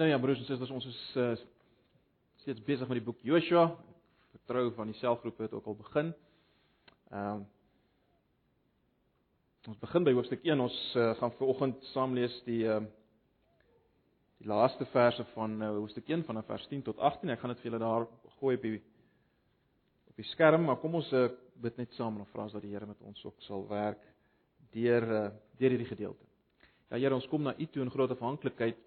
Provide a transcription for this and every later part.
Nou ja, broers en susters, ons is uh, steeds besig met die boek Joshua. Vertrou van die selfgroep het ook al begin. Ehm uh, Ons begin by hoofstuk 1. Ons uh, gaan vanoggend saam lees die uh, die laaste verse van uh, hoofstuk 1 van vers 10 tot 18. Ek gaan dit vir julle daar gooi op die op die skerm, maar kom ons uh, bid net saam en vra dat die Here met ons ook sal werk deur uh, deur hierdie gedeelte. Ja Here, ons kom na U toe in groot afhanklikheid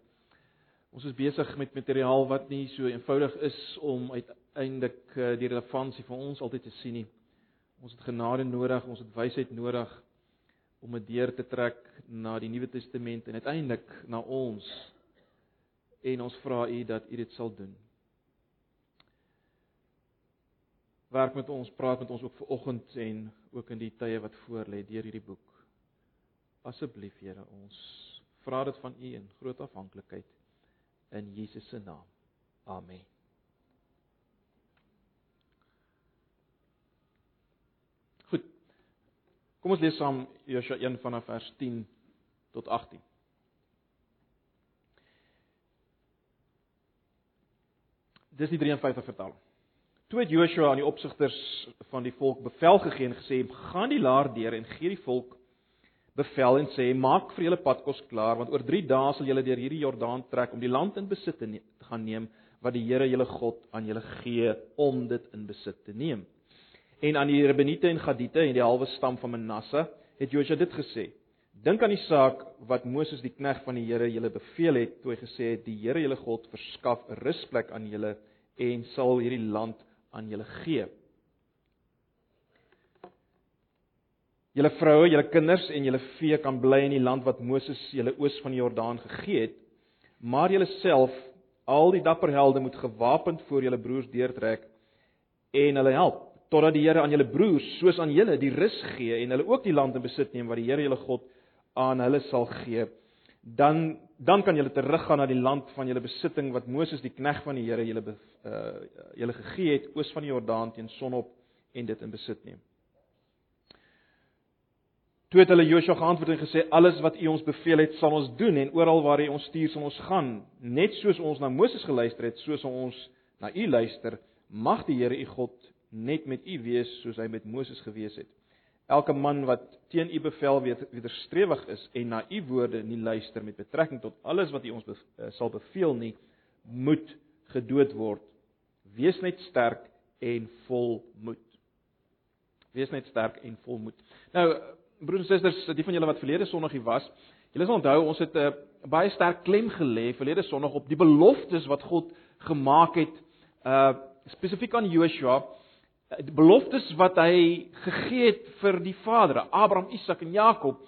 Ons is besig met materiaal wat nie so eenvoudig is om uiteindelik eh, die relevantie van ons altyd te sien nie. Ons het genade nodig, ons het wysheid nodig om dit deur te trek na die Nuwe Testament en uiteindelik na ons. En ons vra U dat U dit sal doen. Werk met ons, praat met ons ook vanoggend en ook in die tye wat voorlê deur hierdie boek. Asseblief Here, ons vra dit van U in groot afhanklikheid in Jesus se naam. Amen. Goed. Kom ons lees saam Josua 1 vanaf vers 10 tot 18. Dis die 53 vertaling. Toe het Joshua aan die opsigters van die volk bevel gegee en gesê: "Gaan die laar deur en gee die volk bevel en sê maak vir julle padkos klaar want oor 3 dae sal julle deur hierdie Jordaan trek om die land in besit te, te gaan neem wat die Here julle God aan julle gee om dit in besit te neem. En aan die Rebeniete en Gadite en die halwe stam van Manasse het Josua dit gesê. Dink aan die saak wat Moses die knegg van die Here julle beveel het toe hy gesê het die Here julle God verskaf 'n rusplek aan julle en sal hierdie land aan julle gee. Julle vroue, julle kinders en julle vee kan bly in die land wat Moses julle oos van die Jordaan gegee het. Maar julle self, al die dapper helde moet gewapend voor julle broers deurtrek en hulle help totdat die Here aan julle broers soos aan julle die rus gee en hulle ook die land in besit neem wat die Here julle God aan hulle sal gee. Dan dan kan julle teruggaan na die land van julle besitting wat Moses die knegg van die Here julle uh julle gegee het oos van die Jordaan teen sonop en dit in besit neem. Toe het hulle Joshua geantwoord en gesê: "Alles wat U ons beveel het, sal ons doen en oral waar U ons stuur, sal ons gaan. Net soos ons na Moses geluister het, so sal ons na U luister. Mag die Here U God net met U wees soos hy met Moses gewees het. Elke man wat teen U bevel wederstrewig is en na U woorde nie luister met betrekking tot alles wat U ons be eh, sal beveel nie, moet gedood word. Wees net sterk en vol moed." Wees net sterk en vol moed. Nou broers en susters, die van julle wat verlede Sondag hier was, julle sal onthou ons het 'n uh, eh, baie sterk klem gelê verlede Sondag op die beloftes wat God gemaak het uh spesifiek aan Joshua, uh, die beloftes wat hy gegee het vir die vadere, Abraham, Isak en Jakob,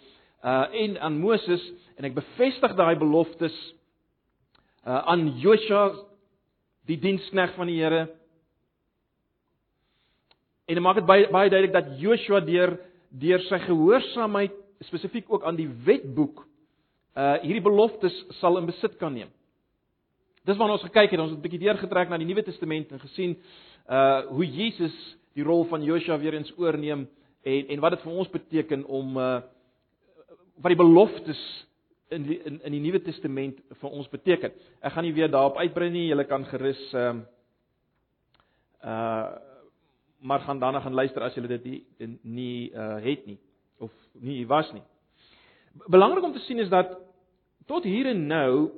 uh en aan Moses en ek bevestig daai beloftes uh aan Joshua die dienskneg van die Here. En dit maak dit baie baie duidelik dat Joshua deur deur sy gehoorsaamheid spesifiek ook aan die wetboek uh hierdie beloftes sal in besit kan neem. Dis waarna ons gekyk het, ons het 'n bietjie deurgetrek na die Nuwe Testament en gesien uh hoe Jesus die rol van Joshua weer eens oorneem en en wat dit vir ons beteken om uh wat die beloftes in die, in in die Nuwe Testament vir ons beteken. Ek gaan nie weer daarop uitbrei nie, julle kan gerus ehm uh, uh maar gaan daarna gaan luister as jy dit nie nie uh, het nie of nie was nie. Belangrik om te sien is dat tot hier en nou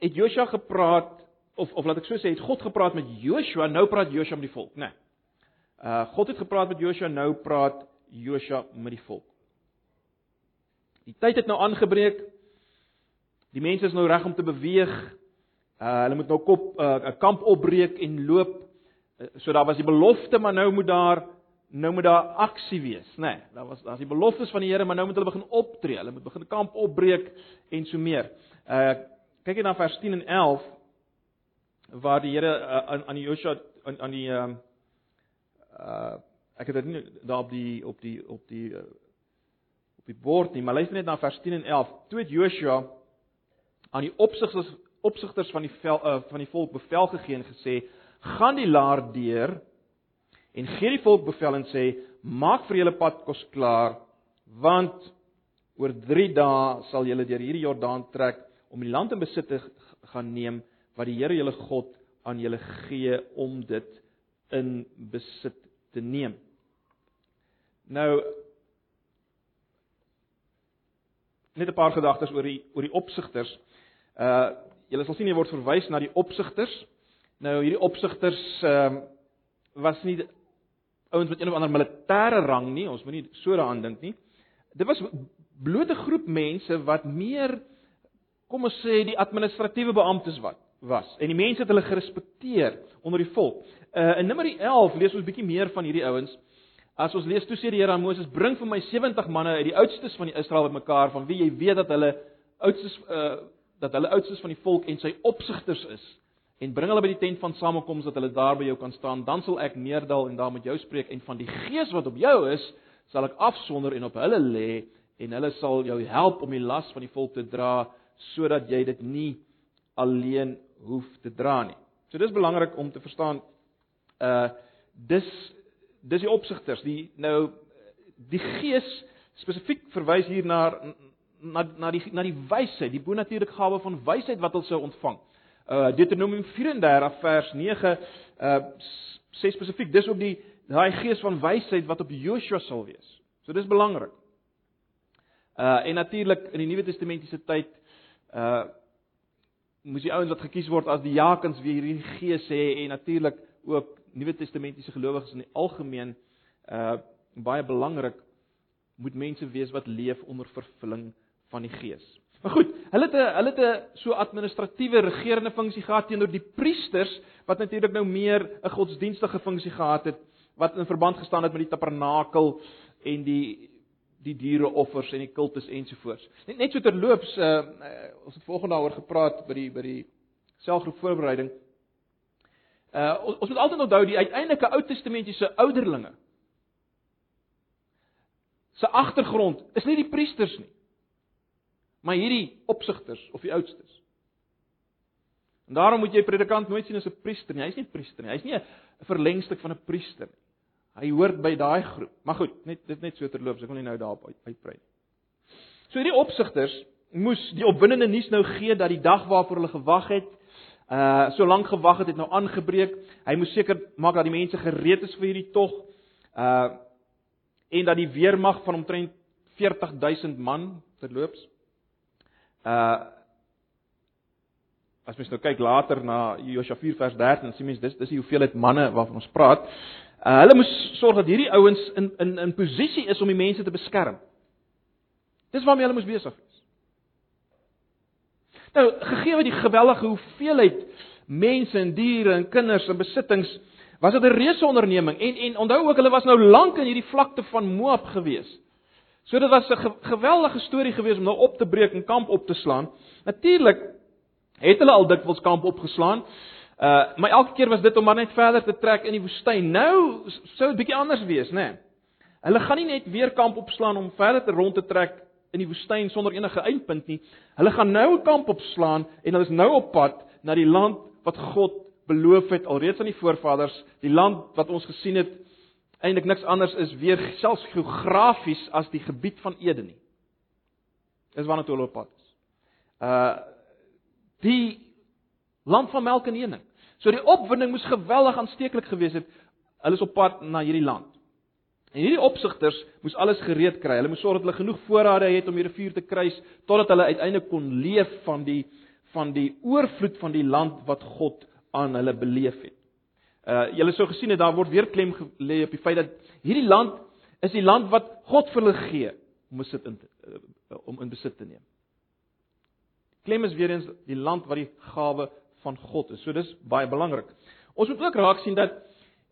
het Joshua gepraat of of laat ek so sê het God gepraat met Joshua, nou praat Joshua met die volk, né? Nee. Uh God het gepraat met Joshua, nou praat Joshua met die volk. Die tyd het nou aangebreek. Die mense is nou reg om te beweeg. Uh hulle moet nou kop uh, 'n uh, kamp opbreek en loop. Uh, so daar was die belofte, maar nou moet daar nou moet daar aksie wees, né? Nee, daar was daar's die beloftes van die Here, maar nou moet hulle begin optree. Hulle moet begin kamp opbreek en so meer. Uh kyk net na vers 10 en 11 waar die Here uh, aan aan die Joshua aan aan die ehm uh, uh ek het dit nie daar op die op die op die uh, op die bord nie, maar luister net na vers 10 en 11. Toe het Joshua aan die opsigters opsigters van die vel, uh, van die volk bevel gegee en gesê: "Gaan die laar deur en gee die volk bevel en sê: Maak vir julle pad kos klaar, want Oor 3 dae sal julle deur hierdie Jordaan trek om die land in besit te gaan neem wat die Here julle God aan julle gee om dit in besit te neem. Nou net 'n paar gedagtes oor die oor die opsigters. Uh julle sal sien hier word verwys na die opsigters. Nou hierdie opsigters ehm uh, was nie ouens met een of ander militêre rang nie, ons moenie so daaraan dink nie. Dit was blote groep mense wat meer kom ons sê die administratiewe beamptes wat was en die mense het hulle gerespekteer onder die volk. Uh in Numeri 11 lees ons 'n bietjie meer van hierdie ouens. As ons lees toe sê die Here aan Moses: "Bring vir my 70 manne uit die oudstes van die Israel bymekaar van wie jy weet dat hulle oudstes uh dat hulle oudstes van die volk en sy opsigters is en bring hulle by die tent van samekoms dat hulle daar by jou kan staan dan sal ek neerdal en daar met jou spreek en van die gees wat op jou is sal ek afsonder en op hulle lê en hulle sal jou help om die las van die volk te dra sodat jy dit nie alleen hoef te dra nie. So dis belangrik om te verstaan uh dis dis die opsigters, die nou die gees spesifiek verwys hier na na na die na die wysheid, die bonatuurlike gawe van wysheid wat hulle sou ontvang. Uh Deuteronomium 34 vers 9 uh sê spesifiek dis ook die daai gees van wysheid wat op Joshua sal wees. So dis belangrik. Uh en natuurlik in die Nuwe Testamentiese tyd uh moes die ouens wat gekies word as die jakens wie hierdie gees hê en natuurlik ook Nuwe Testamentiese gelowiges in die algemeen uh baie belangrik moet mense wees wat leef onder vervulling van die Gees. Maar goed, hulle het 'n hulle het 'n so administratiewe regerende funksie gehad teenoor die priesters wat natuurlik nou meer 'n godsdienstige funksie gehad het wat in verband gestaan het met die tabernakel en die die diereoffers en die kultus ensovoorts. Net net so terloops, uh, uh ons het volgende daaroor gepraat by die by die selfgroep voorbereiding. Uh ons, ons moet altyd onthou die uiteindelike Ou Testamentiese ouderlinge se agtergrond is nie die priesters nie. Maar hierdie opsigters of die oudstes. En daarom moet jy predikant nooit sien as 'n priester nie. Hy's nie 'n priester nie. Hy's nie 'n verlengstuk van 'n priester nie. Hy hoort by daai groep. Maar goed, net dit net so terloops, ek wil nie nou daarop uitbrei nie. So hierdie opsigters moes die opwindende nuus nou gee dat die dag waarvoor hulle gewag het, uh so lank gewag het, het nou aangebreek. Hy moes seker maak dat die mense gereed is vir hierdie tog. Uh en dat die weermag van omtrent 40000 man verloops. Uh As mens nou kyk later na Josua 4 vers 13, sien mens dis dis die hoeveelheid manne waarvan ons praat. Uh hulle moes sorg dat hierdie ouens in in in posisie is om die mense te beskerm. Dis waarmee hulle moes besig wees. Nou, gegee die gewellige hoeveelheid mense en diere en kinders en besittings was dit 'n reuse onderneming en en onthou ook hulle was nou lank in hierdie vlakte van Moab gewees. So dit was 'n ge geweldige storie gewees om nou op te breek en kamp op te slaan. Natuurlik het hulle al dikwels kamp opgeslaan. Uh maar elke keer was dit om maar net verder te trek in die woestyn. Nou sou dit bietjie anders wees, né? Nee. Hulle gaan nie net weer kamp opslaan om verder te rond te trek in die woestyn sonder enige eindpunt nie. Hulle gaan nou 'n kamp opslaan en hulle is nou op pad na die land wat God beloof het alreeds aan die voorvaders, die land wat ons gesien het eintlik niks anders is weer selfs geografies as die gebied van Eden nie. Dis waarna toe hulle op pad is. Uh die land van melk en honing. So die opwinding moes geweldig aansteeklik gewees het. Hulle is op pad na hierdie land. En hierdie opsigters moes alles gereed kry. Hulle moes sorg dat hulle genoeg voorrade het om die rivier te kruis totdat hulle uiteindelik kon leef van die van die oorvloed van die land wat God aan hulle beleef het. Uh julle sou gesien het daar word weer klem gelê op die feit dat hierdie land is die land wat God vir hulle gee om besit in te, uh, om in besit te neem. Klem is weer eens die land wat die gawe van God is. So dis baie belangrik. Ons moet ook raak sien dat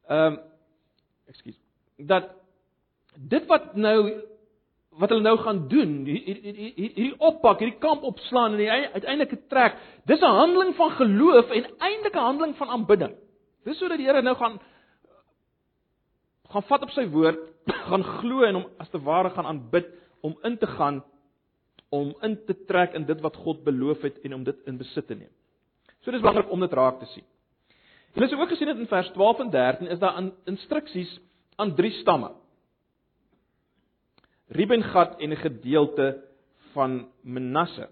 ehm uh, ekskuus dat dit wat nou wat hulle nou gaan doen, hierdie hierdie oppak, hierdie kamp opslaan en die uiteindelike trek, dis 'n handeling van geloof en eintlik 'n handeling van aanbidding. Dis sodat die Here nou gaan gaan vat op sy woord, gaan glo en hom as te ware gaan aanbid om in te gaan om in te trek in dit wat God beloof het en om dit in besit te neem. So dis belangrik om dit raak te sien. Julle sou ook gesien het in vers 12 en 13 is daar instruksies aan drie stamme. Ruben, Gad en 'n gedeelte van Manasse.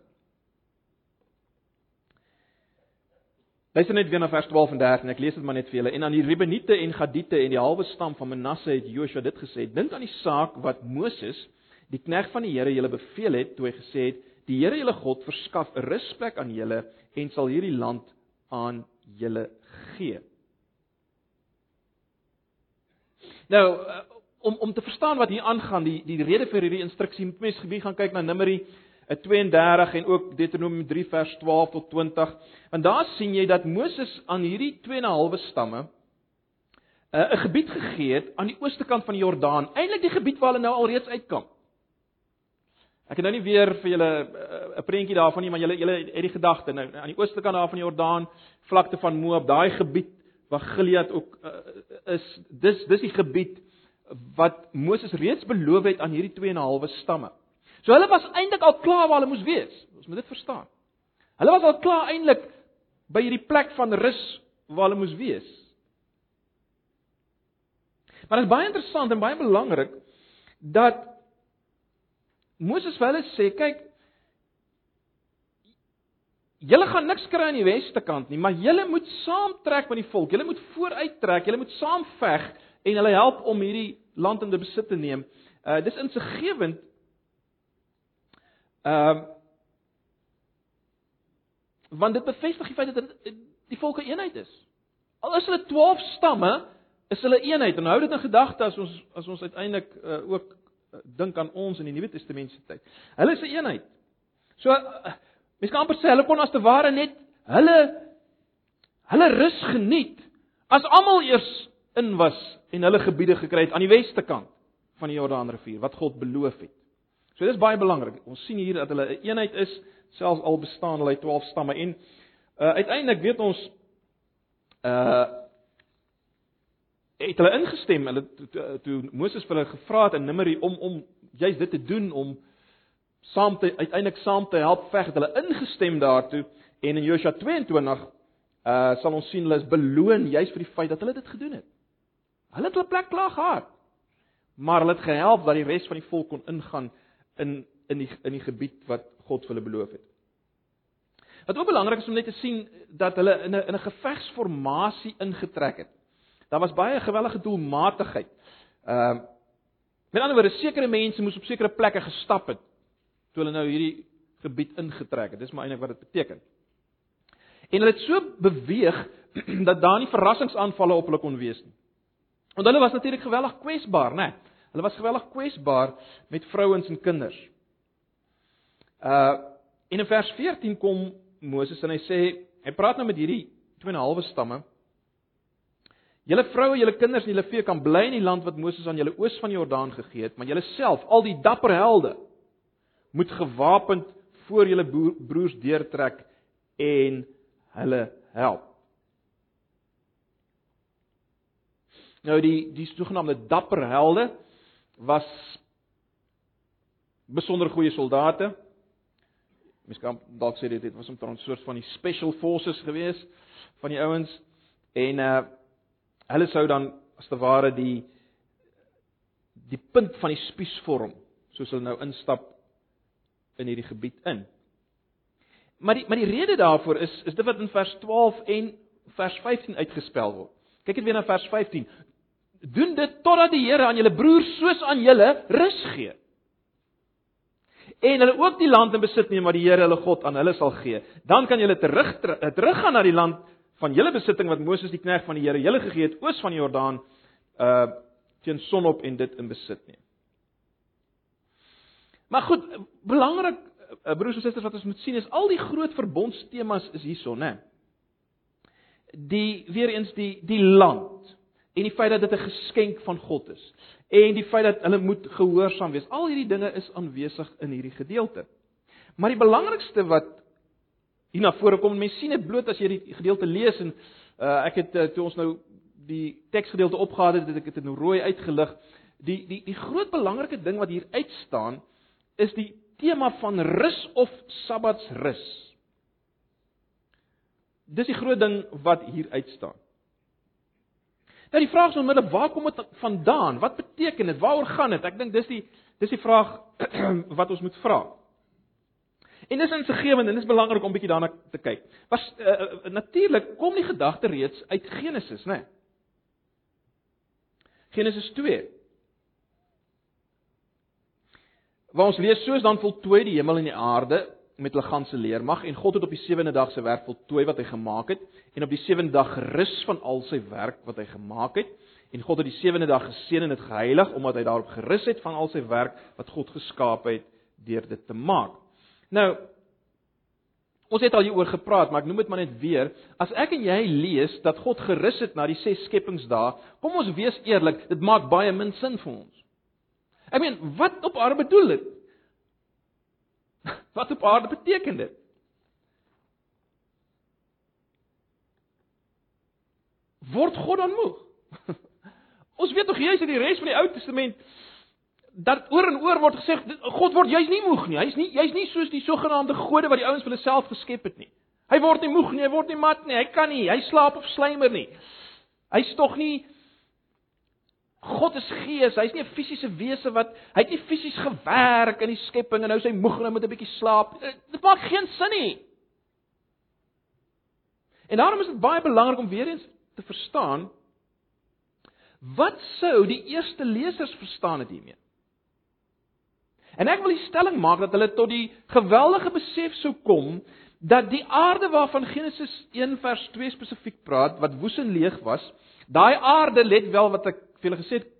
Luister net weer na vers 12 en 13. Ek lees dit maar net vir julle. En aan die Rebeniete en Gadiete en die halwe stam van Manasse het Joshua dit gesê: "Dink aan die saak wat Moses, die knegg van die Here, julle beveel het toe hy gesê het: Die Here julle God verskaf rusplek aan julle en sal hierdie land aan julle gee." Nou, eh, om om te verstaan wat hier aangaan, die die rede vir hierdie instruksie, moet mens gebeur gaan kyk na Numeri 32 en ook Deuteronomium 3 vers 12 tot 20. En daar sien jy dat Moses aan hierdie 2 en 'n halwe stamme eh, 'n uh, gebied gegee het aan die ooste kant van die Jordaan, eintlik die gebied waar hulle nou alreeds uitkom. Ek het nou nie weer vir julle eh, 'n prentjie daarvan nie, maar julle julle het die gedagte nou aan die ooste kant daar van die Jordaan, vlakte van Moab, daai gebied waar Gilead ook uh, is, dis dis die gebied wat Moses reeds beloof het aan hierdie 2 en 'n halwe stamme. So hulle was eintlik al klaar waar hulle moes wees. Ons moet dit verstaan. Hulle was al klaar eintlik by hierdie plek van rus waar hulle moes wees. Maar dit is baie interessant en baie belangrik dat Moses vir hulle sê, kyk, julle gaan niks kry aan die weste kant nie, maar julle moet saamtrek met die volk. Julle moet vooruit trek, julle moet saam veg en hulle help om hierdie land in besit te neem. Uh dis insiggewend Ehm uh, want dit bevestig die feit dat die volke eenheid is. Al is hulle 12 stamme, is hulle eenheid. En hou dit in gedagte as ons as ons uiteindelik uh, ook uh, dink aan ons in die Nuwe Testament se tyd. Hulle is 'n eenheid. So uh, mens kan amper sê hulle kon as te ware net hulle hulle rus geniet as almal eers in was en hulle gebiede gekry het aan die weste kant van die Jordaanrivier wat God beloof het. So dis baie belangrik. Ons sien hier dat hulle 'n een eenheid is, selfs al bestaan hulle uit 12 stamme en uh, uiteindelik weet ons uh het hulle ingestem. Hulle toe, toe Moses vir hulle gevra het in Numeri om om juist dit te doen om saam te uiteindelik saam te help veg, het hulle ingestem daartoe en in Josua 22 uh sal ons sien hulle is beloon juist vir die feit dat hulle dit gedoen het. Hulle het hulle plek klaar gehad. Maar hulle het gehelp dat die res van die volk kon ingaan in in die in die gebied wat God vir hulle beloof het. Wat ook belangrik is om net te sien dat hulle in 'n in 'n gevegsformasie ingetrek het. Daar was baie gewellige doelmatigheid. Ehm uh, met ander woorde, sekere mense moes op sekere plekke gestap het toe hulle nou hierdie gebied ingetrek het. Dis maar eintlik wat dit beteken. En hulle het so beweeg dat daar nie verrassingsaanvalle op hulle kon wees nie. Want hulle was natuurlik geweldig kwesbaar, né? Nee. Hulle was geweldig kwesbaar met vrouens en kinders. Uh in vers 14 kom Moses en hy sê hy praat nou met hierdie 2 en 'n halwe stamme. Julle vroue, julle kinders en julle vee kan bly in die land wat Moses aan julle oos van die Jordaan gegee het, maar julle self, al die dapper helde, moet gewapend voor julle broers deurtrek en hulle help. Nou die die sogenaamde dapper helde was besonder goeie soldate. Mens kan dalk sê dit het was 'n trans soort van die special forces gewees van die ouens en uh hulle sou dan as te ware die die punt van die spies vorm soos hulle nou instap in hierdie gebied in. Maar die maar die rede daarvoor is is dit wat in vers 12 en vers 15 uitgespel word. Kyk net weer na vers 15 doen dit totdat die Here aan julle broers soos aan julle rus gee. En hulle ook die land in besit neem wat die Here hulle God aan hulle sal gee. Dan kan julle terug teruggaan na die land van julle besitting wat Moses die knegg van die Here julle gegee het oos van die Jordaan uh teen sonop en dit in besit neem. Maar goed, belangrik uh, broers en susters wat ons moet sien is al die groot verbondstemas is hierso, né? Die weer eens die die land en die feit dat dit 'n geskenk van God is en die feit dat hulle moet gehoorsaam wees. Al hierdie dinge is aanwesig in hierdie gedeelte. Maar die belangrikste wat hier na vore kom, mense sien dit bloot as jy die gedeelte lees en uh, ek het uh, toe ons nou die teksgedeelte opgehaal het, het ek dit in rooi uitgelig. Die die die groot belangrike ding wat hier uitstaan is die tema van rus of sabbatsrus. Dis die groot ding wat hier uitstaan. Nou die vraag is onmiddellik, waar kom dit vandaan? Wat beteken dit? Waaroor gaan dit? Ek dink dis die dis die vraag wat ons moet vra. En dis insiggewend en dis belangrik om bietjie daarna te kyk. Was uh, natuurlik kom die gedagte reeds uit Genesis, né? Nee? Genesis 2. Waar ons lees soos dan voltooi die hemel en die aarde met hulle ganse leermag en God het op die sewende dag sy werk voltooi wat hy gemaak het en op die sewende dag gerus van al sy werk wat hy gemaak het en God het die sewende dag geseën en dit geheilig omdat hy daarop gerus het van al sy werk wat God geskaap het deur dit te maak. Nou ons het al hieroor gepraat, maar ek noem dit maar net weer. As ek en jy lees dat God gerus het na die ses skepingsdae, kom ons wees eerlik, dit maak baie min sin vir ons. Ek meen, wat op aarde bedoel dit? Wat op aarde beteken dit? Word God dan moeg? Ons weet tog juis in die res van die Ou Testament dat oor en oor word gesê God word juis nie moeg nie. Hy's nie jy's nie soos die sogenaamde gode wat die ouens vir hulle self geskep het nie. Hy word nie moeg nie, hy word nie mat nie, hy kan nie, hy slaap of slymer nie. Hy's tog nie God is gees, hy's nie 'n fisiese wese wat hy het nie fisies gewerk in die skepping en nou sy moeg nou met 'n bietjie slaap. Eh, dit maak geen sin nie. En daarom is dit baie belangrik om weer eens te verstaan wat sou die eerste lesers verstaan het hiermee. En ek wil die stelling maak dat hulle tot die geweldige besef sou kom dat die aarde waarvan Genesis 1 vers 2 spesifiek praat wat woes en leeg was, daai aarde let wel wat ek vir julle gesê het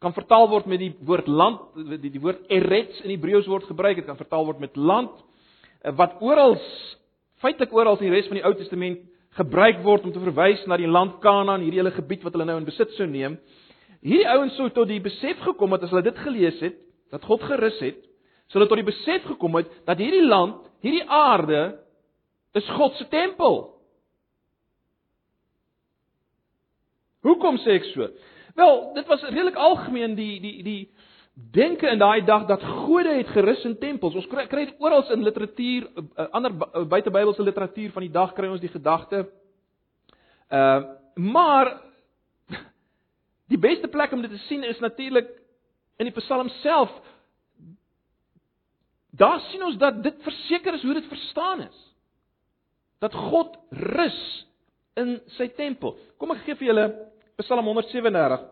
kan vertaal word met die woord land die die woord eretz in Hebreëus word gebruik dit kan vertaal word met land eh, wat oral feitelik oral in die res van die Ou Testament gebruik word om te verwys na die land Kanaan hierdie hele gebied wat hulle nou in besit sou neem. Hierdie ouens sou tot die besef gekom het as hulle dit gelees het dat God gerus het sou hulle tot die besef gekom het dat hierdie land hierdie aarde is God se tempel Hoekom sê ek so? Wel, dit was redelik algemeen die die die denke in daai dag dat gode het gerus in tempels. Ons kry kry dit oral in literatuur, uh, ander uh, buitebybelse literatuur van die dag kry ons die gedagte. Uh maar die beste plek om dit te sien is natuurlik in die Psalm self. Daar sien ons dat dit verseker is hoe dit verstaan is. Dat God rus in sy tempel. Kom ek gee vir julle Psalm 137.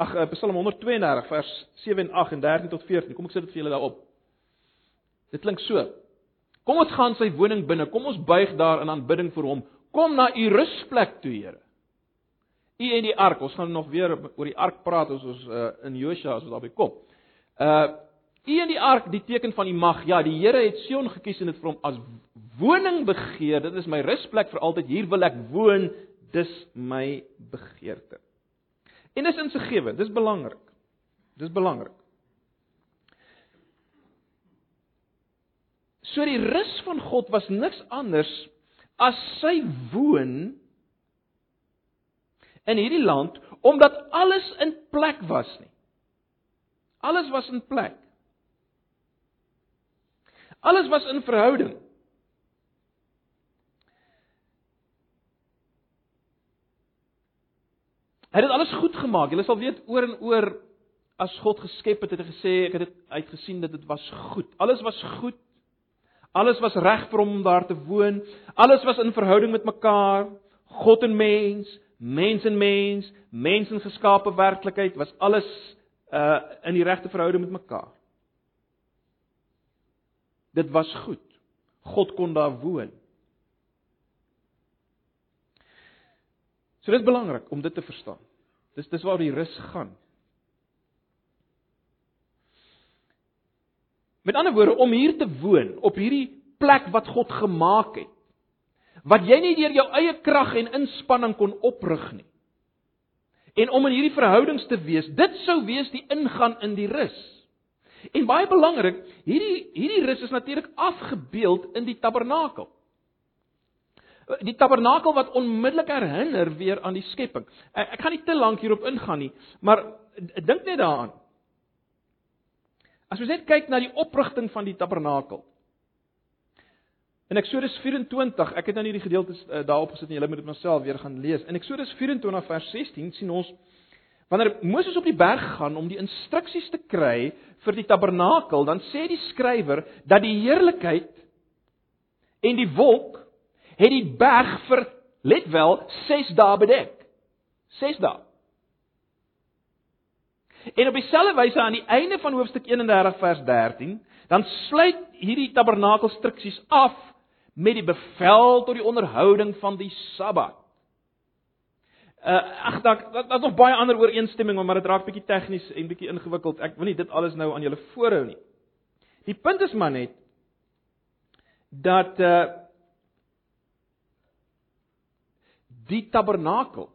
Ag eh, Psalm 132 vers 7 en 8 en 13 tot 14. Kom ek sit dit vir julle daarop. Dit klink so. Kom ons gaan sy woning binne. Kom ons buig daar in aanbidding vir hom. Kom na u rusplek toe, Here. U en die ark. Ons gaan nog weer oor die ark praat as ons uh, in Josua as ons daarby kom. Uh U en die ark, die teken van die mag. Ja, die Here het Sion gekies en dit vir hom as woning begeer. Dit is my rusplek vir altyd. Hier wil ek woon dis my begeerte. En dis insiggewend, dis belangrik. Dis belangrik. So die rus van God was niks anders as sy woon in hierdie land omdat alles in plek was nie. Alles was in plek. Alles was in verhouding. Hy het dit alles goed gemaak. Jy sal weet oor en oor as God geskep het, het hy gesê ek het dit uitgesien dat dit was goed. Alles was goed. Alles was reg vir hom om daar te woon. Alles was in verhouding met mekaar. God en mens, mens en mens, mens en geskape werklikheid was alles uh in die regte verhouding met mekaar. Dit was goed. God kon daar woon. So dit is belangrik om dit te verstaan. Dis dis waar die rus gaan. Met ander woorde om hier te woon op hierdie plek wat God gemaak het. Wat jy nie deur jou eie krag en inspanning kon oprig nie. En om in hierdie verhoudings te wees, dit sou wees die ingaan in die rus. En baie belangrik, hierdie hierdie rus is natuurlik afgebeeld in die tabernakel die tabernakel wat onmiddellik herinner weer aan die skepping. Ek, gaan nie te lank hierop ingaan nie, maar dink net daaraan. As ons net kyk na die oprigting van die tabernakel. In Eksodus 24, ek het nou hierdie gedeeltes uh, daarop gesit en julle moet dit myself weer gaan lees. In Eksodus 24 vers 16 sien ons wanneer Moses op die berg gaan om die instruksies te kry vir die tabernakel, dan sê die skrywer dat die heerlikheid en die wolk het die berg vir let wel 6 dae bedek. 6 dae. En op dieselfde wyse aan die einde van hoofstuk 31 vers 13, dan sluit hierdie tabernakelstruksies af met die bevel tot die onderhouding van die Sabbat. Uh ag dalk daar's nog baie ander ooreenstemming, maar dit raak bietjie tegnies en bietjie ingewikkeld. Ek wil nie dit alles nou aan julle voorhou nie. Die punt is maar net dat uh die tabernakel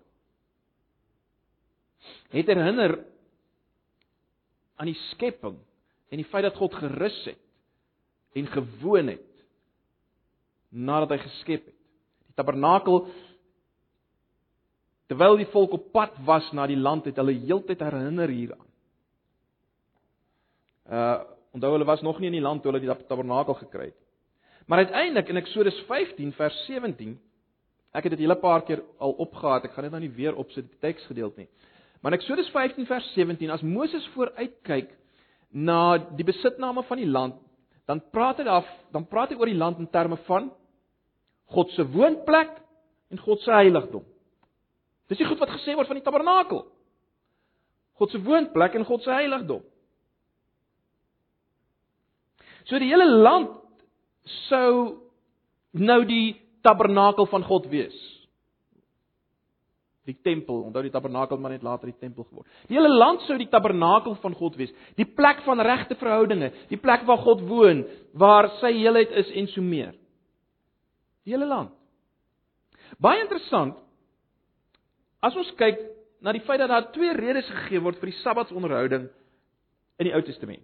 het herinner aan die skepping en die feit dat God gerus het en gewoon het nadat hy geskep het. Die tabernakel terwyl die volk op pad was na die land het hulle heeltyd herinner hieraan. Uh onthou hulle was nog nie in die land toe hulle die tabernakel gekry het. Maar uiteindelik in Eksodus 15 vers 17 ek het dit 'n hele paar keer al opgehaat, ek gaan dit nou nie weer opsit die teksgedeelte nie. Maar in Eksodus 15 vers 17 as Moses vooruitkyk na die besitname van die land, dan praat hy af, dan praat hy oor die land in terme van God se woonplek en God se heiligdom. Dis die goed wat gesê word van die tabernakel. God se woonplek en God se heiligdom. So die hele land sou nou die tabernakel van God wees die tempel. Onthou die tabernakel maar net later die tempel geword. Die hele land sou die tabernakel van God wees, die plek van regte verhoudinge, die plek waar God woon, waar sy heelheid is en so meer. Die hele land. Baie interessant. As ons kyk na die feit dat daar twee redes gegee word vir die Sabbatsonderhouding in die Ou Testament.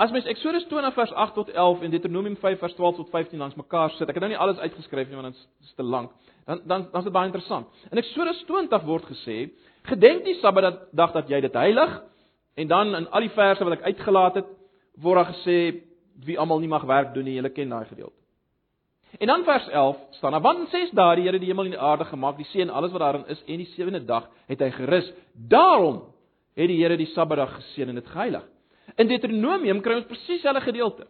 As mens Eksodus 20 vers 8 tot 11 en Deuteronomium 5 vers 12 tot 15 langs mekaar sit, ek het nou nie alles uitgeskryf nie want dit is te lank. Dan dan dan is dit baie interessant. In Eksodus 20 word gesê: "Gedenk die Sabbat dag dat jy dit heilig." En dan in al die verse wat ek uitgelaat het, word daar gesê wie almal nie mag werk doen nie. Julle ken daai gedeelte. En dan vers 11 staan daar: "Want in 6 dae die Here die hemel en die aarde gemaak, die see en alles wat daarin is, en die sewende dag het hy gerus. Daarom het die Here die Sabbatdag geseën en dit geheilig." In Deuteronomium kry ons presies dieselfde gedeelte.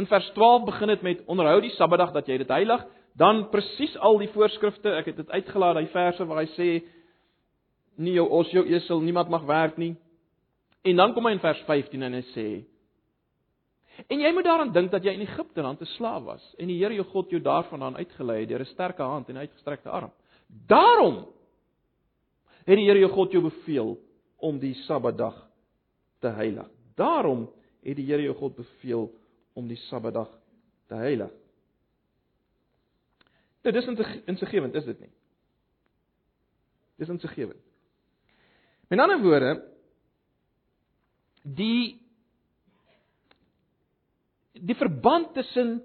In vers 12 begin dit met onderhou die Sabbatdag dat jy dit heilig, dan presies al die voorskrifte, ek het dit uitgelaat daai verse waar hy sê nie jou os jou esel niemand mag werk nie. En dan kom hy in vers 15 en hy sê En jy moet daaraan dink dat jy in Egipte land 'n slaaf was en die Here jou God jou daarvandaan uitgelei het deur 'n sterke hand en uitgestrekte arm. Daarom het die Here jou God jou beveel om die Sabbatdag te heilig. Daarom het die Here jou God beveel om die Sabbatdag te heilig. Dit is insiggewend, is dit nie? Dis insiggewend. Met ander woorde, die die verband tussen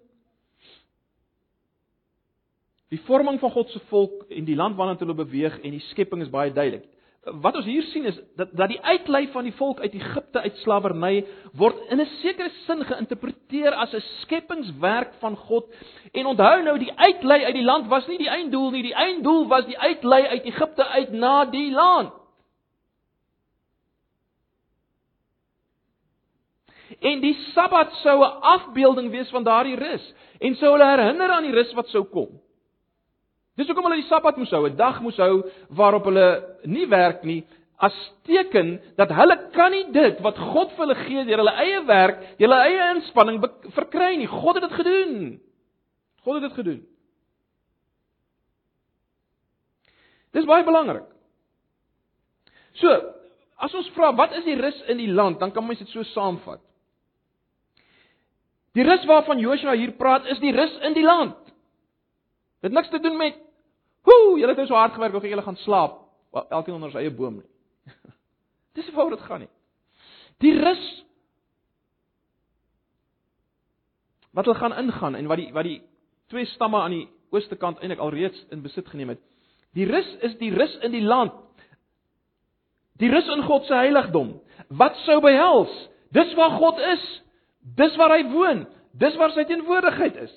die vorming van God se volk en die land waarna hulle beweeg en die skepping is baie duidelik wat ons hier sien is dat dat die uitlei van die volk uit Egipte uit slawerny word in 'n sekere sin geïnterpreteer as 'n skepingswerk van God. En onthou nou die uitlei uit die land was nie die einddoel nie, die einddoel was die uitlei uit Egipte uit na die land. En die Sabbat sou 'n afbeelding wees van daardie rus en sou hulle herinner aan die rus wat sou kom. Dis hoekom hulle die Sabbat moes hou, 'n dag moes hou waarop hulle nie werk nie, as teken dat hulle kan nie dit wat God vir hulle gee deur hulle eie werk, hulle eie inspanning verkry nie. God het dit gedoen. God het dit gedoen. Dis baie belangrik. So, as ons vra wat is die rus in die land, dan kan mens dit so saamvat. Die rus waarvan Joshua hier praat, is die rus in die land. Dit niks te doen met Hoe, julle het so hard gewerk, hoe julle gaan slaap? Elkeen onder sy eie boom nie. Dis waar dit gaan nie. Die rus wat hulle gaan ingaan en wat die wat die twee stamme aan die ooste kant eintlik alreeds in besit geneem het. Die rus is die rus in die land. Die rus in God se heiligdom. Wat sou behels? Dis waar God is. Dis waar hy woon. Dis waar sy teenwoordigheid is.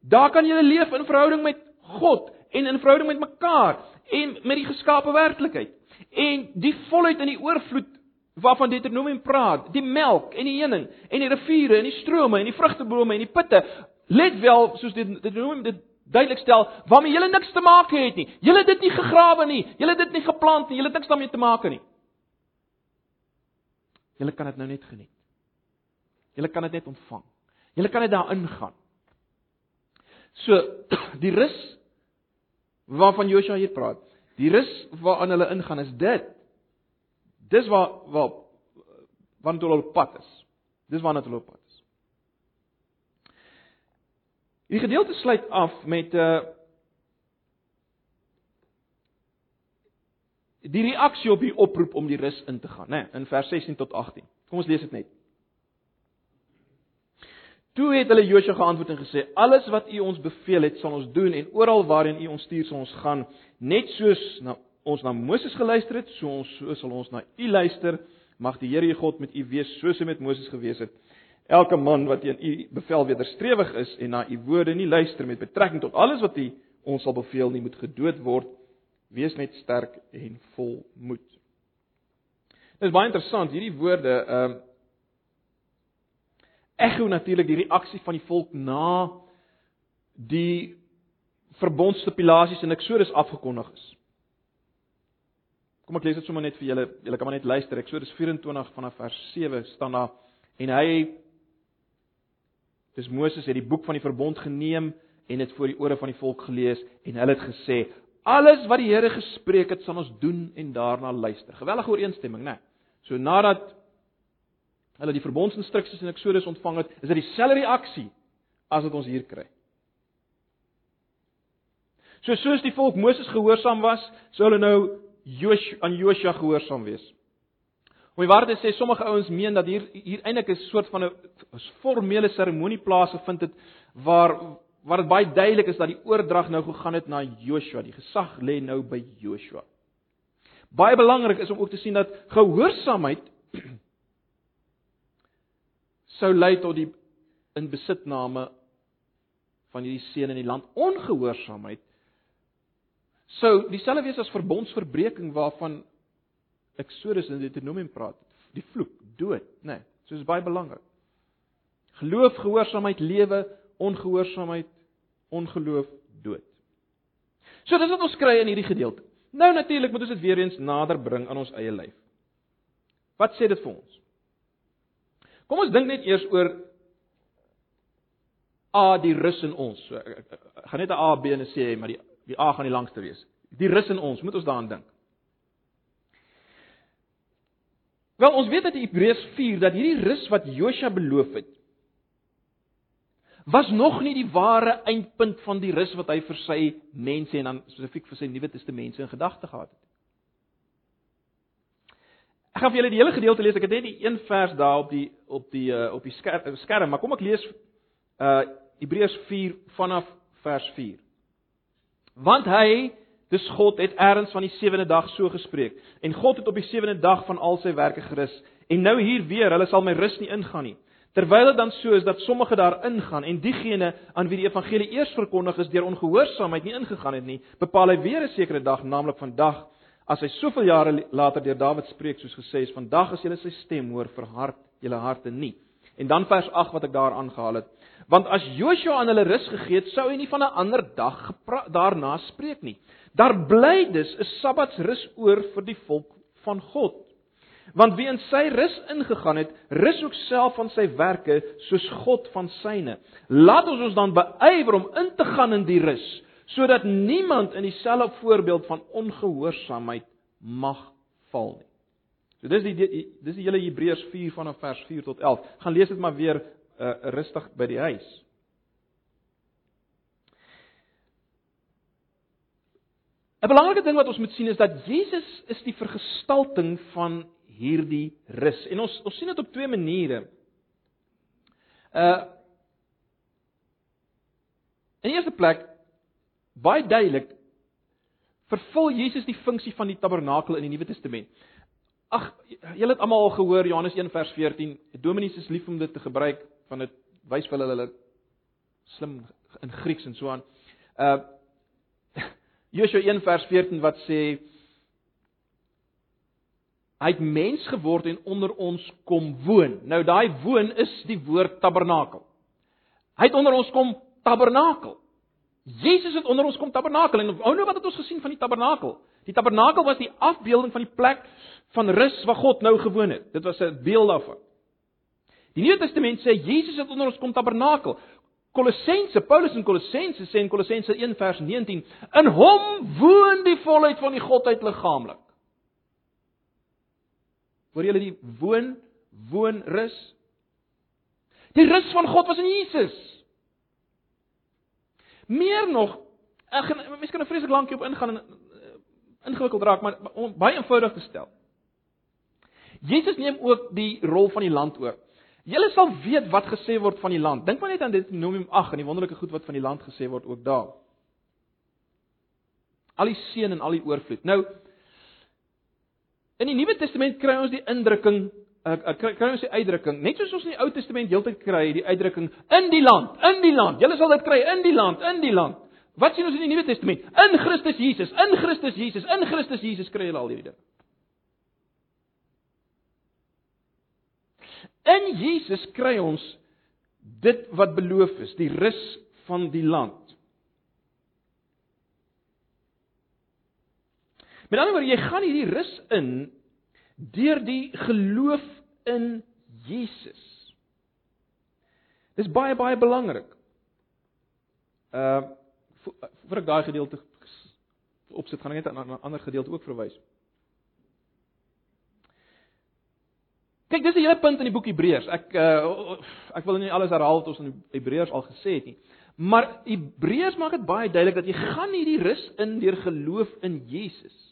Daar kan jy leef in verhouding met God en in verhouding met mekaar en met die geskape werklikheid. En die volheid en die oorvloed waarvan Deuteronomium praat, die melk en die heuning en die riviere en die strome en die vrugtebome en die putte, let wel soos dit Deuteronomium dit duidelik stel, waarmee julle niks te maak het nie. Julle het dit nie gegrawe nie, julle het dit nie geplant nie, julle het niks daarmee te maak nie. Julle kan dit nou net geniet. Julle kan dit net ontvang. Julle kan net daarin gaan. So die rus waarvan Joshua hier praat, die rus waaraan hulle ingaan is dit. Dis waar waar want hulle op pad is. Dis waarna hulle op pad is. Die gedeelte sluit af met 'n uh, eh, die reaksie op die oproep om die rus in te gaan, né, in vers 16 tot 18. Kom ons lees dit net. Toe het hulle Josua geantwoord en gesê: "Alles wat U ons beveel het, sal ons doen en oral waarheen U ons stuur, sal ons gaan, net soos na ons na Moses geluister het, so ons so sal ons na U luister. Mag die Here U God met U wees, soos hy met Moses gewees het. Elke man wat teen U bevel wederstrewig is en na U woorde nie luister met betrekking tot alles wat U ons sal beveel nie, moet gedood word. Wees net sterk en vol moed." Dit is baie interessant hierdie woorde, ehm uh, ekho natuurlik die reaksie van die volk na die verbondstipulasies in Eksodus afgekondig is. Kom ek lees dit sommer net vir julle. Julle kan maar net luister. Eksodus 24 vanaf vers 7 staan daar en hy dis Moses het die boek van die verbond geneem en dit voor die ore van die volk gelees en hulle het gesê alles wat die Here gespreek het sal ons doen en daarna luister. Gewellige ooreenstemming, né? So nadat hulle die verbondsinstruksies in Eksodus ontvang het, is dit dieselfde reaksie as wat ons hier kry. So soos die volk Moses gehoorsaam was, sou hulle nou Joshua aan Joshua gehoorsaam wees. Om die waarheid te sê, sommige ouens meen dat hier hier eintlik 'n soort van 'n formele seremonie plaasgevind het waar waar dit baie duidelik is dat die oordrag nou gegaan het na Joshua. Die gesag lê nou by Joshua. Baie belangrik is om ook te sien dat gehoorsaamheid sou lei tot die in besitname van hierdie seën in die land. Ongehoorsaamheid sou dieselfde wees as verbondsverbreeking waarvan Eksodus in Deuteronomium praat. Die vloek dood nê nee, so is baie belangrik. Geloof gehoorsaamheid lewe ongehoorsaamheid ongeloof dood. So dis wat ons kry in hierdie gedeelte. Nou natuurlik moet ons dit weer eens nader bring aan ons eie lyf. Wat sê dit vir ons Kom ons dink net eers oor A die rus in ons. So ek, ek, ek, ek gaan net 'n A B en 'n C hê, maar die die A gaan die langste wees. Die rus in ons, moet ons daaraan dink. Wel, ons weet uit Hebreërs 4 dat hierdie rus wat Josua beloof het, was nog nie die ware eindpunt van die rus wat hy vir sy mense en dan spesifiek vir sy Nuwe Testamense in gedagte gehad het. Ek gaan vir julle die hele gedeelte lees. Ek het net die een vers daar op die op die uh, op die skerm, skerm, maar kom ek lees uh Hebreërs 4 vanaf vers 4. Want hy, dis God het eers van die sewende dag so gespreek en God het op die sewende dag van al sy werke gerus. En nou hier weer, hulle sal my rus nie ingaan nie. Terwyl dit dan so is dat sommige daar ingaan en diegene aan wie die evangelie eers verkondig is deur ongehoorsaamheid nie ingegaan het nie, bepaal hy weer 'n sekere dag, naamlik vandag as hy soveel jare later deur Dawid spreek soos gesê is vandag as julle sy stem hoor verhard julle harte nie. En dan vers 8 wat ek daar aangehaal het. Want as Joshua aan hulle rus gegee het sou hy nie van 'n ander dag daarna spreek nie. Daar bly dus 'n sabbatsrus oor vir die volk van God. Want wie in sy rus ingegaan het rus ook self van sy werke soos God van syne. Laat ons ons dan beywer om in te gaan in die rus sodat niemand in dieselfde voorbeeld van ongehoorsaamheid mag val nie. So dis die dis die hele Hebreërs 4 vanaf vers 4 tot 11. Gaan lees dit maar weer uh, rustig by die huis. Die belangrike ding wat ons moet sien is dat Jesus is die vergestalting van hierdie rus. En ons ons sien dit op twee maniere. Uh In die eerste plek baie duidelik vervul Jesus die funksie van die tabernakel in die Nuwe Testament. Ag, julle het almal al gehoor Johannes 1 vers 14. Dominees is lief om dit te gebruik van dit wys vir hulle hulle slim in Grieks en so aan. Uh Joshua 1 vers 14 wat sê Hy het mens geword en onder ons kom woon. Nou daai woon is die woord tabernakel. Hy het onder ons kom tabernakel. Jesus het onder ons kom tabernakel en ou nou wat het ons gesien van die tabernakel? Die tabernakel was die afbeelding van die plek van rus waar God nou gewoon het. Dit was 'n beeld daarvan. Die Nuwe Testament sê Jesus het onder ons kom tabernakel. Kolossense, Paulus in Kolossense sê in Kolossense 1 vers 19, in hom woon die volheid van die godheid liggaamlik. Hoor julle die woon, woon rus? Die rus van God was in Jesus. Meer nog, ek gaan mense kan 'n vreeslik lank op ingaan en uh, ingewikkeld raak, maar om baie eenvoudig te stel. Jesus neem ook die rol van die land oor. Julle sal weet wat gesê word van die land. Dink maar net aan Deuteronomium 8 en die wonderlike goed wat van die land gesê word ook daar. Al die seën en al die oorvloed. Nou in die Nuwe Testament kry ons die indrukking uh, kry, kry ons die uitdrukking, net soos ons in die Ou Testament heeltyd kry, die uitdrukking in die land, in die land. Julle sal dit kry in die land, in die land. Wat sien ons in die Nuwe Testament? In Christus Jesus, in Christus Jesus, in Christus Jesus kry jy al hierdie dinge. In Jesus kry ons dit wat beloof is, die rus van die land. Met ander woorde, jy gaan hierdie rus in deur die geloof in Jesus. Dis baie baie belangrik. Uh vir ek daai gedeelte opsit, gaan ek net na 'n ander gedeelte ook verwys. Kyk, dis die hele punt in die boek Hebreërs. Ek uh ek wil nie alles herhaal wat ons in Hebreërs al gesê het nie. Maar Hebreërs maak dit baie duidelik dat jy gaan hierdie rus in deur geloof in Jesus.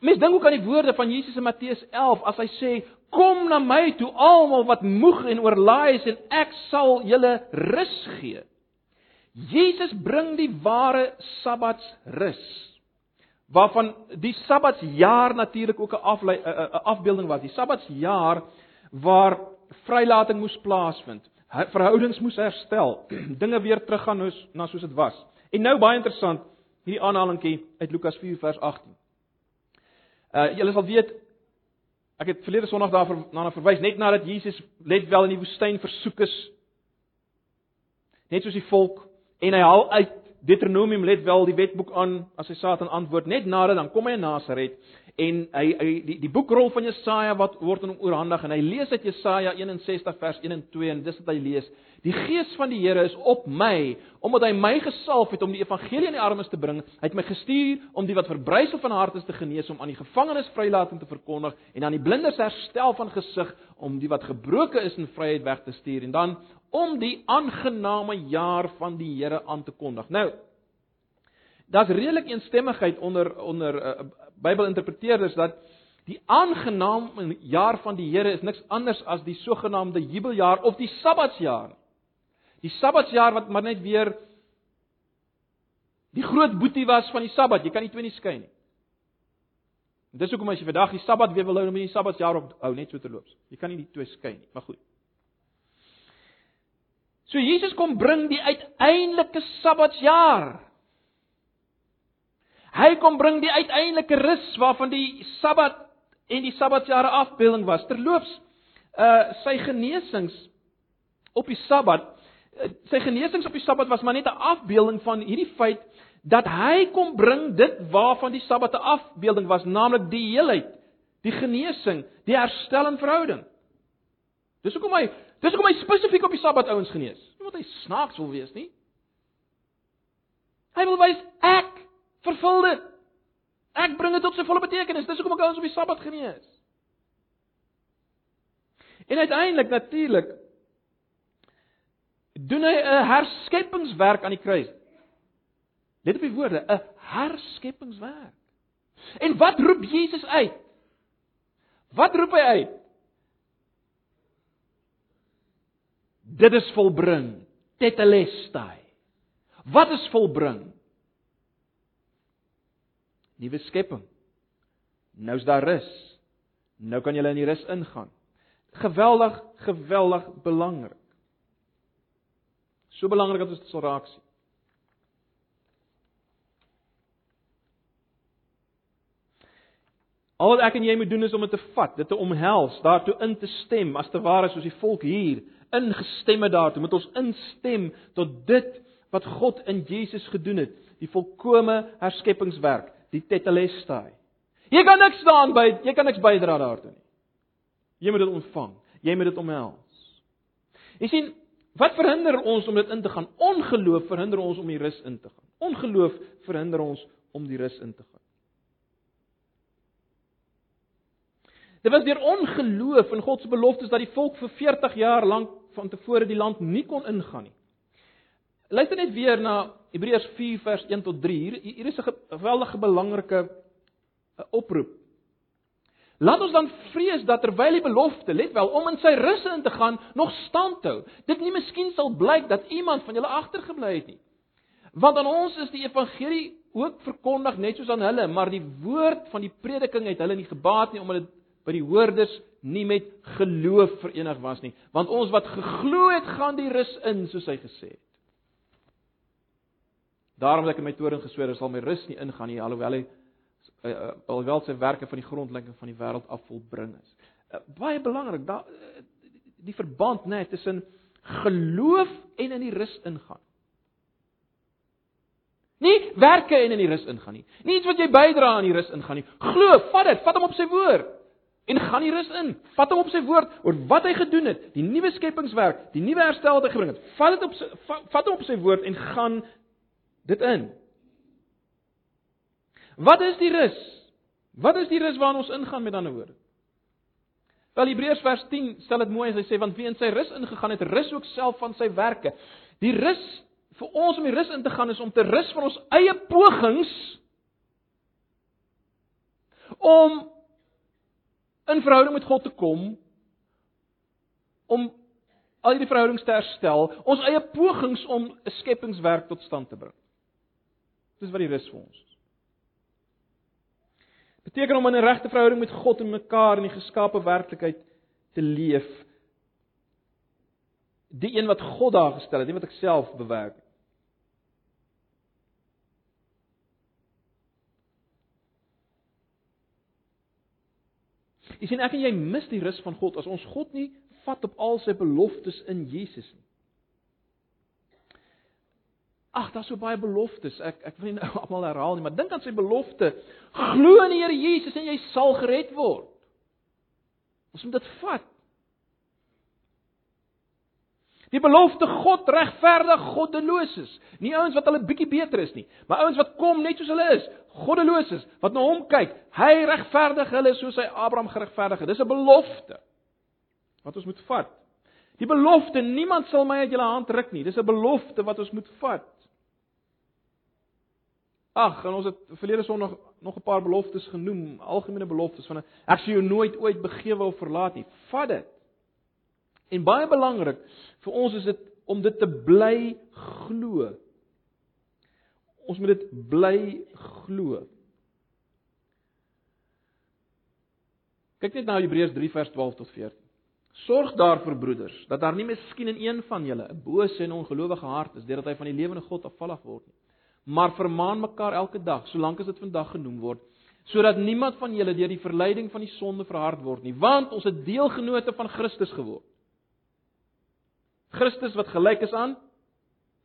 Mens dink ook aan die woorde van Jesus in Matteus 11 as hy sê: "Kom na my toe almal wat moeg en oorlaai is en ek sal julle rus gee." Jesus bring die ware Sabbatsrus. Waarvan die Sabbatsjaar natuurlik ook 'n afbeelding was. Die Sabbatsjaar waar vrylating moes plaasvind, verhoudings moes herstel, dinge weer teruggaan na soos dit was. En nou baie interessant, hierdie aanhalingkie uit Lukas 4 vers 18. Uh julle sal weet ek het verlede Sondag daarna verwys net nadat Jesus let wel in die woestyn versoek is net soos die volk en hy haal uit Deuteronomium let wel die wetboek aan as hy Satan antwoord net nadat dan kom hy in Nasaret en hy, hy die die boekrol van Jesaja wat word aan hom oorhandig en hy lees uit Jesaja 61 vers 1 en 2 en dis wat hy lees. Die gees van die Here is op my omdat hy my gesalf het om die evangelie aan die armes te bring. Hy het my gestuur om die wat verbrysel van hart is te genees om aan die gevangenes vrylating te verkondig en aan die blindes herstel van gesig om die wat gebroke is in vryheid weg te stuur. En dan om die aangename jaar van die Here aan te kondig. Nou, daar's redelik eensstemmigheid onder onder uh, Bybelinterpreteerders dat die aangename jaar van die Here is niks anders as die sogenaamde jubeljaar of die Sabbatsjaar. Die Sabbatsjaar wat maar net weer die groot boetie was van die Sabbat. Jy kan nie twee nie skei nie. Dis hoekom as jy vandag die Sabbat weer wil hou, moet jy die Sabbatsjaar ophou net so terloops. Jy kan nie die twee skei nie, maar goed. So Jesus kom bring die uiteindelike Sabbatsjaar. Hy kom bring die uiteindelike rus waarvan die Sabbat en die Sabbatsjare afbeelding was. Terloops, uh sy genesings op die Sabbat, uh, sy genesings op die Sabbat was maar net 'n afbeelding van hierdie feit dat hy kom bring dit waarvan die Sabbat 'n afbeelding was, naamlik die heelheid, die genesing, die herstel en verhouding. Dis hoekom hy Dis hoekom hy spesifiek op die Sabbat ouens genees. Nie omdat hy snaaks wil wees nie. Hy wil wys ek vervul dit. Ek bring dit tot sy volle betekenis. Dis hoekom ek ouens op die Sabbat genees. En uiteindelik natuurlik doen hy 'n herskepingswerk aan die kruis. Let op die woorde, 'n herskepingswerk. En wat roep Jesus uit? Wat roep hy uit? Dit is volbring. Tetelestai. Wat is volbring? Nuwe skepping. Nou's daar rus. Nou kan jy in die rus ingaan. Geweldig, geweldig belangrik. So belangrik dat ons dit sal raak sien. Al wat ek en jy moet doen is om dit te vat, dit te omhels, daartoe in te stem, as te ware soos die volk hier ingestem het daartoe, moet ons instem tot dit wat God in Jesus gedoen het, die volkomme herskepingswerk, die tetelestai. Jy kan niks staan by, jy kan niks bydra daartoe nie. Jy moet dit ontvang, jy moet dit omhels. Jy sien, wat verhinder ons om dit in te gaan? Ongeloof verhinder ons om die rus in te gaan. Ongeloof verhinder ons om die rus in te gaan. Dit was deur ongeloof in God se beloftes dat die volk vir 40 jaar lank van tevore die land nie kon ingaan nie. Luister net weer na Hebreërs 4 vers 1 tot 3. Hier hier is 'n geweldige belangrike eh, oproep. Laat ons dan vrees dat terwyl die belofte, let wel, om in sy rus in te gaan, nog stand hou. Dit nie miskien sal blyk dat iemand van julle agtergebly het nie. Want aan ons is die evangelie ook verkondig net soos aan hulle, maar die woord van die prediking het hulle nie gebaat nie omdat dit by die hoorders nie met geloof verenig was nie, want ons wat geglo het, gaan die rus in, soos hy gesê het. Daarom het ek in my toring gesweer, sal my rus nie ingaan nie, alhoewel hy uh, uh, alhoewel sy werke van die grondlegging van die wêreld af volbring is. Uh, baie belangrik, da die verband net tussen geloof en in die rus ingaan. Nie werke en in die rus ingaan nie. Nie iets wat jy bydra aan die rus ingaan nie. Glo, vat dit, vat hom op sy woord en gaan die rus in. Vat hom op sy woord oor wat hy gedoen het, die nuwe skepingswerk, die nuwe herstel wat hy gebring het. Vat dit op sy vat hom op sy woord en gaan dit in. Wat is die rus? Wat is die rus waarin ons ingaan met ander woorde? Wel Hebreërs vers 10 stel dit mooi as hy sê want wie in sy rus ingegaan het, rus ook self van sy werke. Die rus vir ons om die rus in te gaan is om te rus van ons eie pogings om in verhouding met God te kom om al die verhoudings te herstel, ons eie pogings om 'n skepingswerk tot stand te bring. Dis wat die rus vir ons is. Beteken om in 'n regte verhouding met God en mekaar in die geskape werklikheid te leef. Die een wat God daar gestel het, nie wat ek self bewerk het. Jy sien ek en jy mis die rus van God as ons God nie vat op al sy beloftes in Jesus nie. Ag, daar's so baie beloftes. Ek ek wil nie nou almal herhaal nie, maar dink aan sy belofte. Glo in die Here Jesus en jy sal gered word. Ons moet dit vat. Die belofte God regverdig goddeloses. Nie ouens wat hulle bietjie beter is nie, maar ouens wat kom net soos hulle is, goddeloses, wat na hom kyk. Hy regverdig hulle soos hy Abraham geregverdig het. Dis 'n belofte wat ons moet vat. Die belofte niemand sal my uit julle hand ruk nie. Dis 'n belofte wat ons moet vat. Ag, en ons het verlede Sondag nog 'n paar beloftes genoem, algemene beloftes van ek sien jou nooit ooit begewe of verlaat nie. Vat dit. En baie belangrik, vir ons is dit om dit te bly glo. Ons moet dit bly glo. Kyk net na Hebreërs 3 vers 12 tot 14. Sorg daarvoor broeders dat daar nie miskien in een van julle 'n bose en ongelowige hart is deurdat hy van die lewende God afvallig word nie. Maar vermaan mekaar elke dag, solank as dit vandag genoem word, sodat niemand van julle deur die verleiding van die sonde verhard word nie, want ons het deelgenote van Christus geword. Christus wat gelyk is aan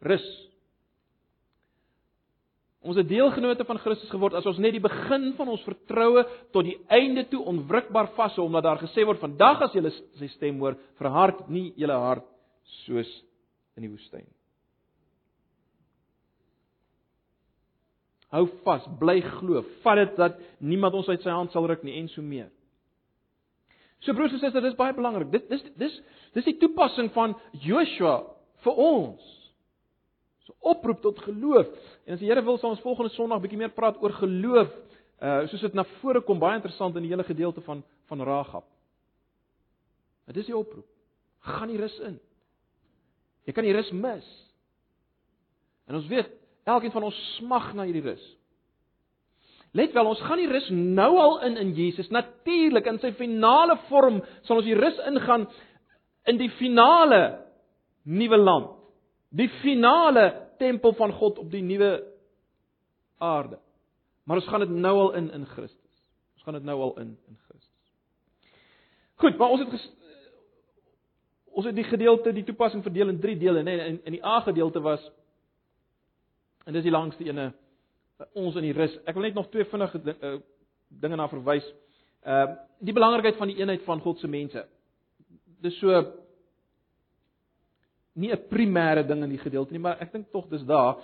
rus. Ons het deelgenote van Christus geword as ons net die begin van ons vertroue tot die einde toe onwrikbaar vashou omdat daar gesê word vandag as jy sy stem hoor, verhard nie julle hart soos in die woestyn. Hou vas, bly glo, vat dit dat niemand ons uit sy hand sal ruk nie en so meer. So broers en susters, dit is baie belangrik. Dit dis dis dis die toepassing van Joshua vir ons. So oproep tot geloof. En as die Here wil, sal ons volgende Sondag bietjie meer praat oor geloof. Uh soos dit na vore kom baie interessant in die hele gedeelte van van Ragab. Dit is die oproep. Gaan die rus in. Jy kan die rus mis. En ons weet, elkeen van ons smag na hierdie rus. Let wel, ons gaan die rus nou al in in Jesus. Natuurlik in sy finale vorm sal ons die rus ingaan in die finale nuwe land. Die finale tempel van God op die nuwe aarde. Maar ons gaan dit nou al in in Christus. Ons gaan dit nou al in in Christus. Goed, maar ons het ges, ons het die gedeelte, die toepassing verdeel in 3 dele, nê? Nee, in in die A gedeelte was en dis die langste ene ons in die rus. Ek wil net nog twee vinnige uh, dinge na verwys. Ehm uh, die belangrikheid van die eenheid van God se mense. Dis so nie 'n primêre ding in die gedeelte nie, maar ek dink tog dis daar.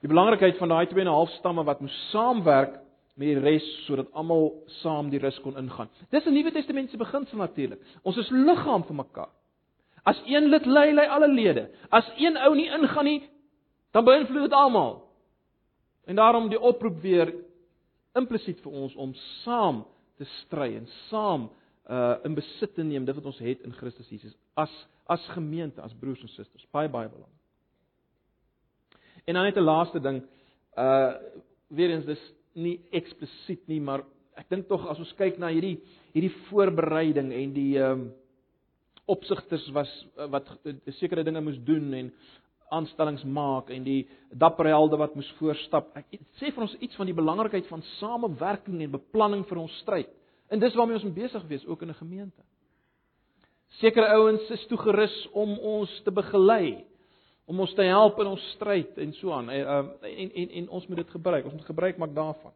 Die belangrikheid van daai 2 en 'n half stamme wat moes saamwerk met die res sodat almal saam die rus kon ingaan. Dis 'n Nuwe Testamentiese beginsel natuurlik. Ons is liggaam vir mekaar. As een lid ly, ly alle lede. As een ou nie ingaan nie, dan beïnvloed dit almal. En daarom die oproep weer implisiet vir ons om saam te stry en saam uh in besit te neem dit wat ons het in Christus Jesus as as gemeente, as broers en susters. Baie baie belangrik. En dan net 'n laaste ding, uh weer eens dis nie eksplisiet nie, maar ek dink tog as ons kyk na hierdie hierdie voorbereiding en die ehm um, opsigters was wat sekere dinge moes doen en aanstellings maak en die dapper helde wat moes voorstap. Ek sê vir ons iets van die belangrikheid van samewerking en beplanning vir ons stryd. En dis waarmee ons besig wees ook in 'n gemeente. Sekere ouens is toegerus om ons te begelei, om ons te help in ons stryd en so aan. En, ehm, en en en ons moet dit gebruik. Ons moet gebruik maak daarvan.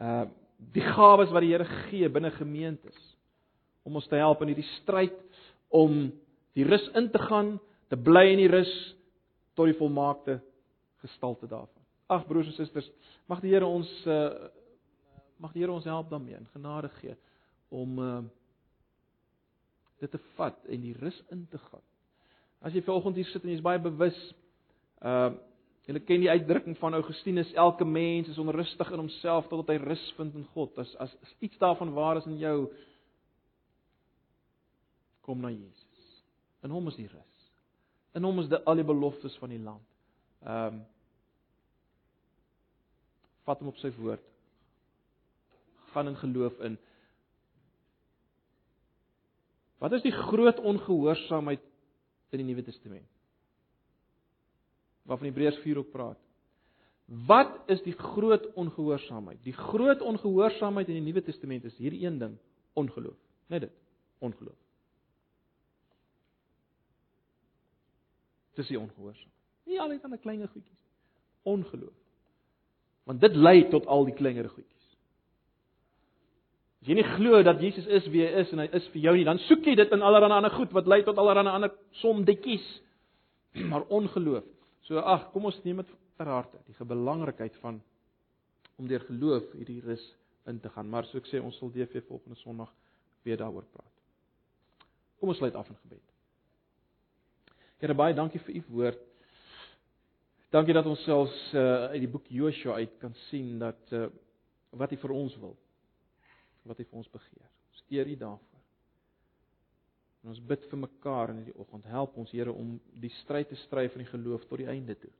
Uh die gawes wat die Here gee binne gemeentes om ons te help in hierdie stryd om die rus in te gaan te bly in die rus tot die volmaakte gestalte daarvan. Ag broers en susters, mag die Here ons uh mag die Here ons help daarmee en genade gee om uh dit te vat en die rus in te gaan. As jy vanoggend hier sit en jy's baie bewus uh jy ken die uitdrukking van Augustinus elke mens is onrustig in homself totdat hy rus vind in God. As as, as iets daarvan waar is in jou kom na Jesus. In hom is die rus. In hom is die al die beloftes van die land. Ehm um, vat hom op sy woord. Gaan in geloof in. Wat is die groot ongehoorsaamheid in die Nuwe Testament? Waarvan Hebreërs 4 ook praat. Wat is die groot ongehoorsaamheid? Die groot ongehoorsaamheid in die Nuwe Testament is hierdie een ding, ongeloof. Net dit, ongeloof. Dis die ongehoorsaam. Nie al die ander klein goedjies. Ongeloof. Want dit lei tot al die kleiner goedjies. As jy nie glo dat Jesus is wie hy is en hy is vir jou nie, dan soek jy dit in allerlei ander goed wat lei tot allerlei ander sondetjies. Maar ongeloof. So ag, kom ons neem dit ter harte, die belangrikheid van om deur geloof hierdie rus in te gaan. Maar so ek sê ons sal DV volgende Sondag weer daaroor praat. Kom ons sluit af in gebed. Here baie dankie vir u woord. Dankie dat ons selfs uh, uit die boek Joshua uit kan sien dat uh, wat hy vir ons wil. Wat hy vir ons begeer. Ons eer u daarvoor. En ons bid vir mekaar in hierdie oggend. Help ons Here om die stryd te stry van die geloof tot die einde toe.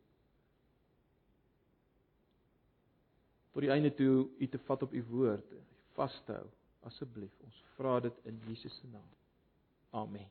Tot die einde toe u te vat op u woord, vas te hou asseblief. Ons vra dit in Jesus se naam. Amen.